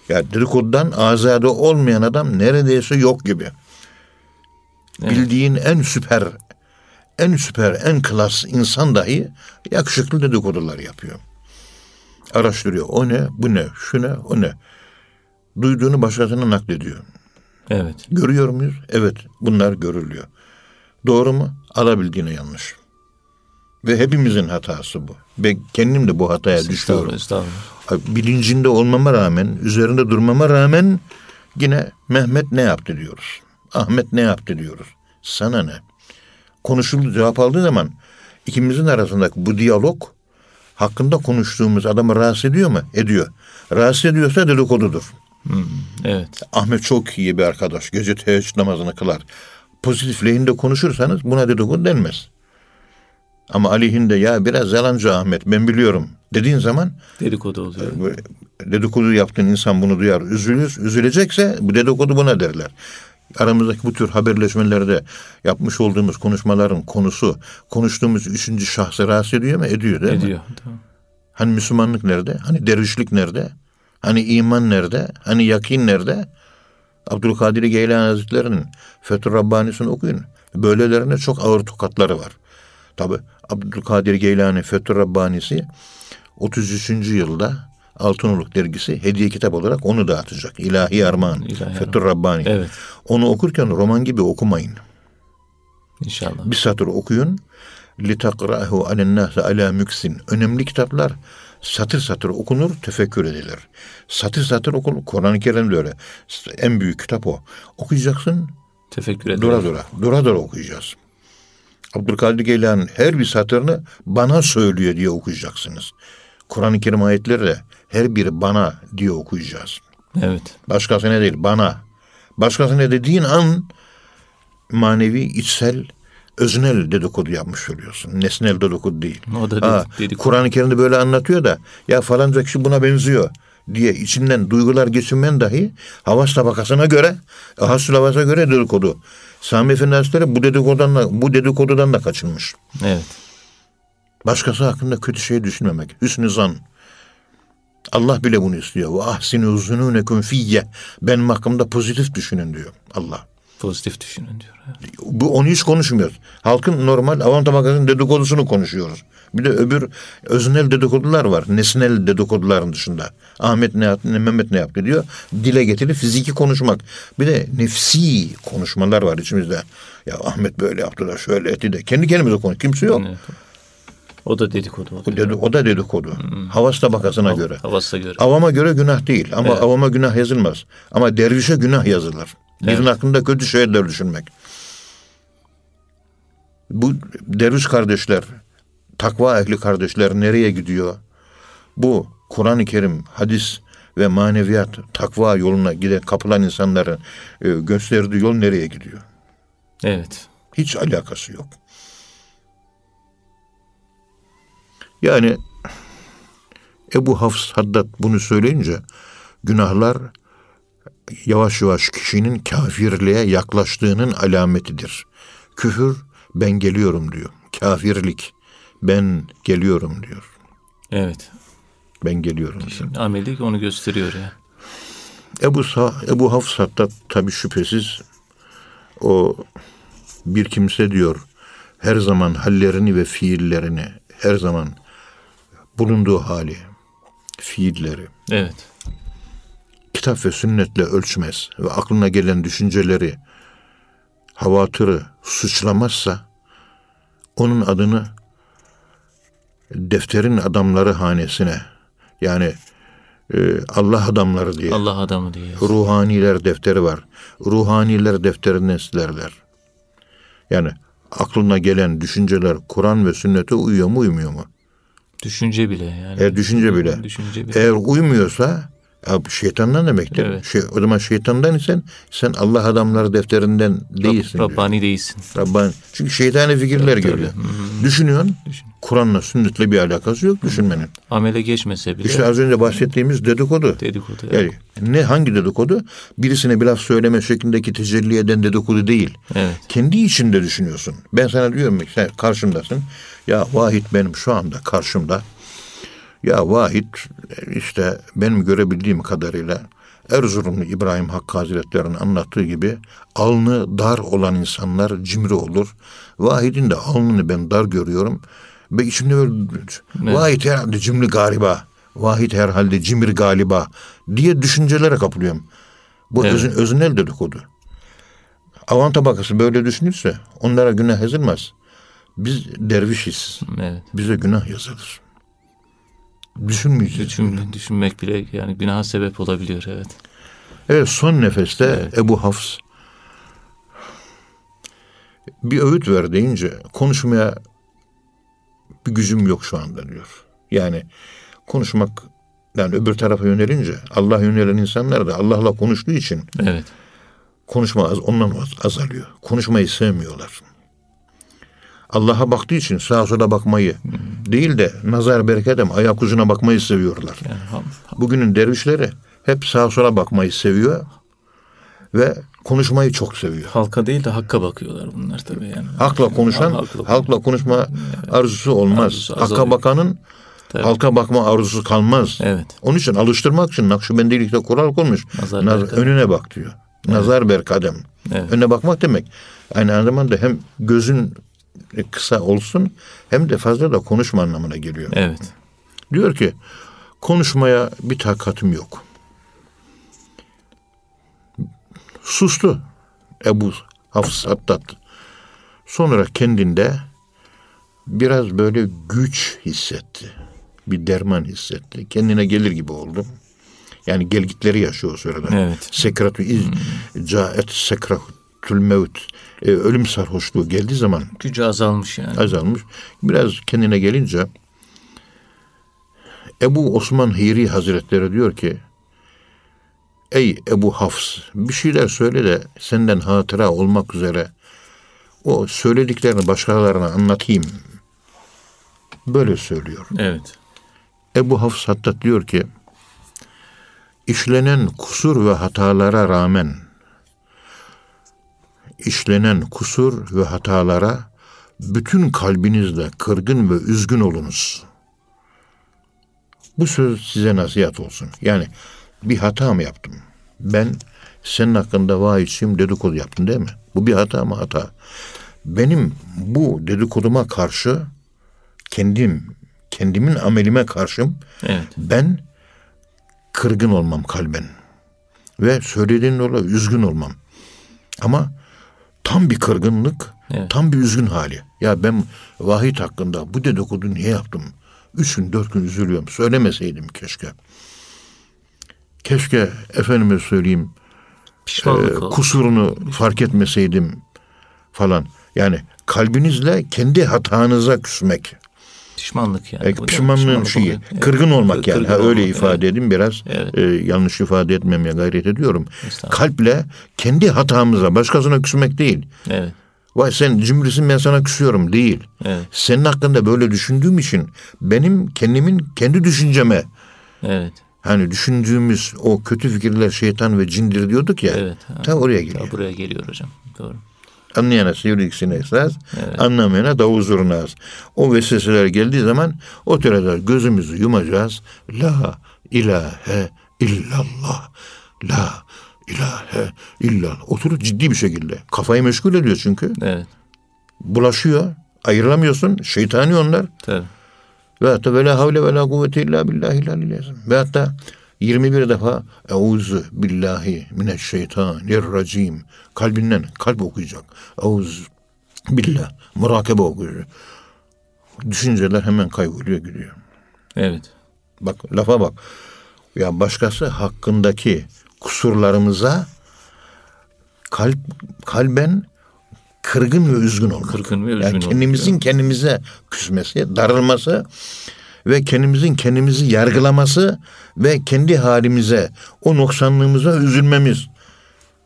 Ya dedikodudan azade olmayan adam neredeyse yok gibi. Evet. Bildiğin en süper, en süper, en klas insan dahi yakışıklı dedikodular yapıyor. Araştırıyor. O ne, bu ne, şu ne, o ne. Duyduğunu başkasına naklediyor. Evet. Görüyor muyuz? Evet, bunlar görülüyor. Doğru mu? Alabildiğine yanlış. Ve hepimizin hatası bu. Ben kendim de bu hataya düşüyorum. Estağfurullah. Estağfurullah. Bilincinde olmama rağmen, üzerinde durmama rağmen yine Mehmet ne yaptı diyoruz. Ahmet ne yaptı diyoruz. Sana ne? Konuşuldu cevap aldığı zaman ikimizin arasındaki bu diyalog hakkında konuştuğumuz adamı rahatsız ediyor mu? Ediyor. Rahatsız ediyorsa dedikodudur. Evet. Ahmet çok iyi bir arkadaş. Gece teheccüd namazını kılar. Pozitif lehinde konuşursanız buna dedikodu denmez. Ama aleyhinde ya biraz yalancı Ahmet ben biliyorum dediğin zaman Dedikodu oluyor. bu dedikodu yaptığın insan bunu duyar. Üzülür, üzülecekse bu dedikodu buna derler. Aramızdaki bu tür haberleşmelerde yapmış olduğumuz konuşmaların konusu, konuştuğumuz üçüncü şahsı rahatsız ediyor mu? Ediyor değil mi? Ediyor. Tamam. Hani Müslümanlık nerede? Hani dervişlik nerede? Hani iman nerede? Hani yakin nerede? Abdülkadir Geylani Hazretleri'nin Fethur Rabbani'sini okuyun. Böylelerine çok ağır tokatları var. Tabi Abdülkadir Geylani Fethur Rabbani'si 33. yılda Altınoluk dergisi hediye kitap olarak onu dağıtacak. İlahi Armağan, İlahi Fethur Rabbani. Evet. Onu okurken roman gibi okumayın. İnşallah. Bir satır okuyun. لِتَقْرَأَهُ عَلَى النَّاسِ عَلَى müksin. Önemli kitaplar satır satır okunur, tefekkür edilir. Satır satır okunur. Kur'an-ı Kerim de öyle. En büyük kitap o. Okuyacaksın, Teşekkür ederim. dura dura. Dura dura okuyacağız. Abdülkadir Geylani'nin her bir satırını bana söylüyor diye okuyacaksınız. Kur'an-ı Kerim ayetleri de her biri bana diye okuyacağız. Evet. Başkasına değil bana. Başkasına dediğin an manevi, içsel, öznel dedikodu yapmış oluyorsun. Nesnel dedikodu değil. O da Ha, dedik, dedik. Kur'an-ı Kerim'de böyle anlatıyor da ya falanca kişi buna benziyor diye içinden duygular geçirmen dahi havas tabakasına göre, hasıl havasa göre dedikodu. Sami Efendi Hazretleri bu dedikodudan da, bu dedikodudan da kaçınmış. Evet. Başkası hakkında kötü şey düşünmemek. Hüsnü zan. Allah bile bunu istiyor. Ve ahsinu zununekum fiyye. Benim hakkımda pozitif düşünün diyor Allah. Pozitif düşünün diyor. Evet. Bu onu hiç konuşmuyoruz. Halkın normal avam tabakasının dedikodusunu konuşuyoruz. Bir de öbür öznel dedikodular var. Nesnel dedikoduların dışında. Ahmet ne yaptı, Mehmet ne yaptı diyor. Dile getirip fiziki konuşmak. Bir de nefsi konuşmalar var içimizde. Ya Ahmet böyle yaptı da şöyle etti de. Kendi kendimize konuş. Kimse yok. Evet. O da dedikodu O, dedi, o da dedikodu. Havas tabakasına göre. Havasına göre. Avama göre günah değil ama avama günah yazılmaz. Ama dervişe günah yazılır. Birinin Evet. hakkında kötü şeyler düşünmek. Bu derviş kardeşler, takva ehli kardeşler nereye gidiyor? Bu Kur'an-ı Kerim, hadis ve maneviyat, takva yoluna giden kapılan insanların e, gösterdiği yol nereye gidiyor? Evet. Hiç alakası yok. Yani Ebu Hafs Haddad bunu söyleyince günahlar yavaş yavaş kişinin kafirliğe yaklaştığının alametidir. Küfür ben geliyorum diyor. Kafirlik ben geliyorum diyor. Evet. Ben geliyorum. Şimdi ameli onu gösteriyor ya. Ebu, Sa Ebu Hafs Haddad tabi şüphesiz o bir kimse diyor her zaman hallerini ve fiillerini her zaman bulunduğu hali, fiilleri, Evet. Kitap ve sünnetle ölçmez ve aklına gelen düşünceleri, havatırı suçlamazsa onun adını defterin adamları hanesine yani e, Allah adamları diye. Allah adamı diye. Ruhaniler defteri var. Ruhaniler defterinden silerler. Yani aklına gelen düşünceler Kur'an ve sünnete uyuyor mu uymuyor mu? Düşünce bile yani. Eğer düşünce bile. Düşünce bile. Eğer uymuyorsa ya şeytandan demektir. Evet. Şey, o zaman şeytandan isen sen Allah adamları defterinden değilsin. diyor. Rabbani değilsin. Rabbani. Çünkü şeytani fikirler geliyor. Düşünüyorsun. Kur'an'la sünnetle bir alakası yok düşünmenin. Amele geçmese bile İşte az önce bahsettiğimiz dedikodu. dedikodu. Yani ne hangi dedikodu? Birisine bir laf söyleme şeklindeki tecelli eden dedikodu değil. Evet. Kendi içinde düşünüyorsun. Ben sana diyorum ki sen karşımdasın. Ya Vahit benim şu anda karşımda. Ya Vahit işte benim görebildiğim kadarıyla Erzurumlu İbrahim Hakkı Hazretleri'nin anlattığı gibi alnı dar olan insanlar cimri olur. Vahid'in de alnını ben dar görüyorum. Ve içimde böyle Vahid herhalde cimri galiba. Vahid herhalde cimri galiba diye düşüncelere kapılıyorum. Bu Evet. özün, özünel dedikodu. Avan tabakası böyle düşünürse onlara günah yazılmaz. Biz dervişiz. Evet. Bize günah yazılır. Düşünmeyeceğiz. Düşün, düşünmek bile yani günaha sebep olabiliyor evet. Evet son nefeste Evet. Ebu Hafs bir öğüt ver deyince konuşmaya bir gücüm yok şu anda diyor. Yani konuşmak yani öbür tarafa yönelince Allah yönelen insanlar da Allah'la konuştuğu için Evet. konuşma az, ondan az, azalıyor. Konuşmayı sevmiyorlar. Allah'a baktığı için sağa sola bakmayı değil de nazar berkedem ayak ucuna bakmayı seviyorlar. Yani ham- Bugünün dervişleri hep sağa sola bakmayı seviyor ve konuşmayı çok seviyor. halka değil de hakka bakıyorlar bunlar tabii yani. Hakla konuşan Halkla- halkla konuşma arzusu olmaz. Arzusu Hakka bakanın Tabii. halka bakma arzusu kalmaz. Evet. Onun için alıştırmak için Nakşibendilikte kural konmuş. Nazar Naz- berkadem. önüne bak diyor. Nazar berkadem. Evet. Önüne bakmak demek. Aynı zamanda hem gözün kısa olsun hem de fazla da konuşma anlamına geliyor. Evet. Diyor ki konuşmaya bir takatım yok. Sustu Ebu Hafs Hattat. Sonra kendinde biraz böyle güç hissetti. Bir derman hissetti. Kendine gelir gibi oldu. Yani gelgitleri yaşıyor o sırada. Evet. Sekratü iz caet sekratül mevt. E, ölüm sarhoşluğu geldiği zaman Gücü azalmış yani. azalmış. Biraz kendine gelince Ebu Osman Hiri Hazretleri diyor ki Ey Ebu Hafs bir şeyler söyle de senden hatıra olmak üzere o söylediklerini başkalarına anlatayım. Böyle söylüyor. Evet. Ebu Hafs hatta diyor ki işlenen kusur ve hatalara rağmen işlenen kusur ve hatalara bütün kalbinizle kırgın ve üzgün olunuz. Bu söz size nasihat olsun. Yani bir hata mı yaptım? Ben senin hakkında vahiyçiyim dedikodu yaptım değil mi? Bu bir hata mı hata? Benim bu dedikoduma karşı kendim, kendimin amelime karşım Evet. ben kırgın olmam kalben. Ve söylediğin dolayı üzgün olmam. Ama tam bir kırgınlık, Evet. tam bir üzgün hali. Ya ben vahit hakkında bu dedikodu niye yaptım? Üç gün, dört gün üzülüyorum. Söylemeseydim keşke. Keşke efendime söyleyeyim Pişmanlık e, oldu. kusurunu fark etmeseydim falan. Yani kalbinizle kendi hatanıza küsmek. Pişmanlık yani. E, pişmanlığın şeyi. Evet. kırgın olmak Kır- yani. Ha, kırgın öyle olmak, ifade evet. edeyim biraz. Evet. e, yanlış ifade etmemeye gayret ediyorum. Kalple kendi hatamıza, başkasına küsmek değil. Evet. Vay sen cimrisin ben sana küsüyorum değil. Evet. Senin hakkında böyle düşündüğüm için benim kendimin kendi düşünceme Evet. hani düşündüğümüz o kötü fikirler şeytan ve cindir diyorduk ya. Evet. Ha. Ta oraya geliyor. Ta buraya geliyor hocam. Doğru. Anlayana sivriksine esas, anlamayana davul zurna az. O vesveseler geldiği zaman o türede gözümüzü yumacağız. La ilahe illallah. La ilahe illallah. Oturup ciddi bir şekilde. Kafayı meşgul ediyor çünkü. Evet. Bulaşıyor. Ayrılamıyorsun. Şeytani onlar. Tabii. Ve hatta ve la havle ve la kuvvete illa billahi Ve hatta 21 defa Euzu billahi mineşşeytanirracim kalbinden kalp okuyacak. Euzu billah murakabe okuyor. Düşünceler hemen kayboluyor gidiyor. Evet. Bak lafa bak. Ya başkası hakkındaki kusurlarımıza kalp kalben kırgın ve üzgün olmak. Kırgın ve üzgün yani kendimizin olmak. kendimize küsmesi, darılması ve kendimizin kendimizi yargılaması ve kendi halimize, o noksanlığımıza üzülmemiz.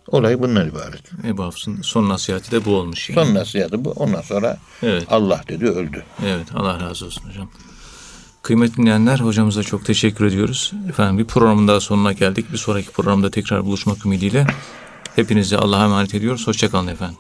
Olay bundan ibaret. Ebu Hafs'ın son nasihati de bu olmuş yani. Son nasihatı bu. Ondan sonra Evet. Allah dedi öldü. Evet Allah razı olsun hocam. Kıymetli dinleyenler hocamıza çok teşekkür ediyoruz. Efendim bir programın daha sonuna geldik. Bir sonraki programda tekrar buluşmak ümidiyle hepinizi Allah'a emanet ediyoruz. Hoşçakalın efendim.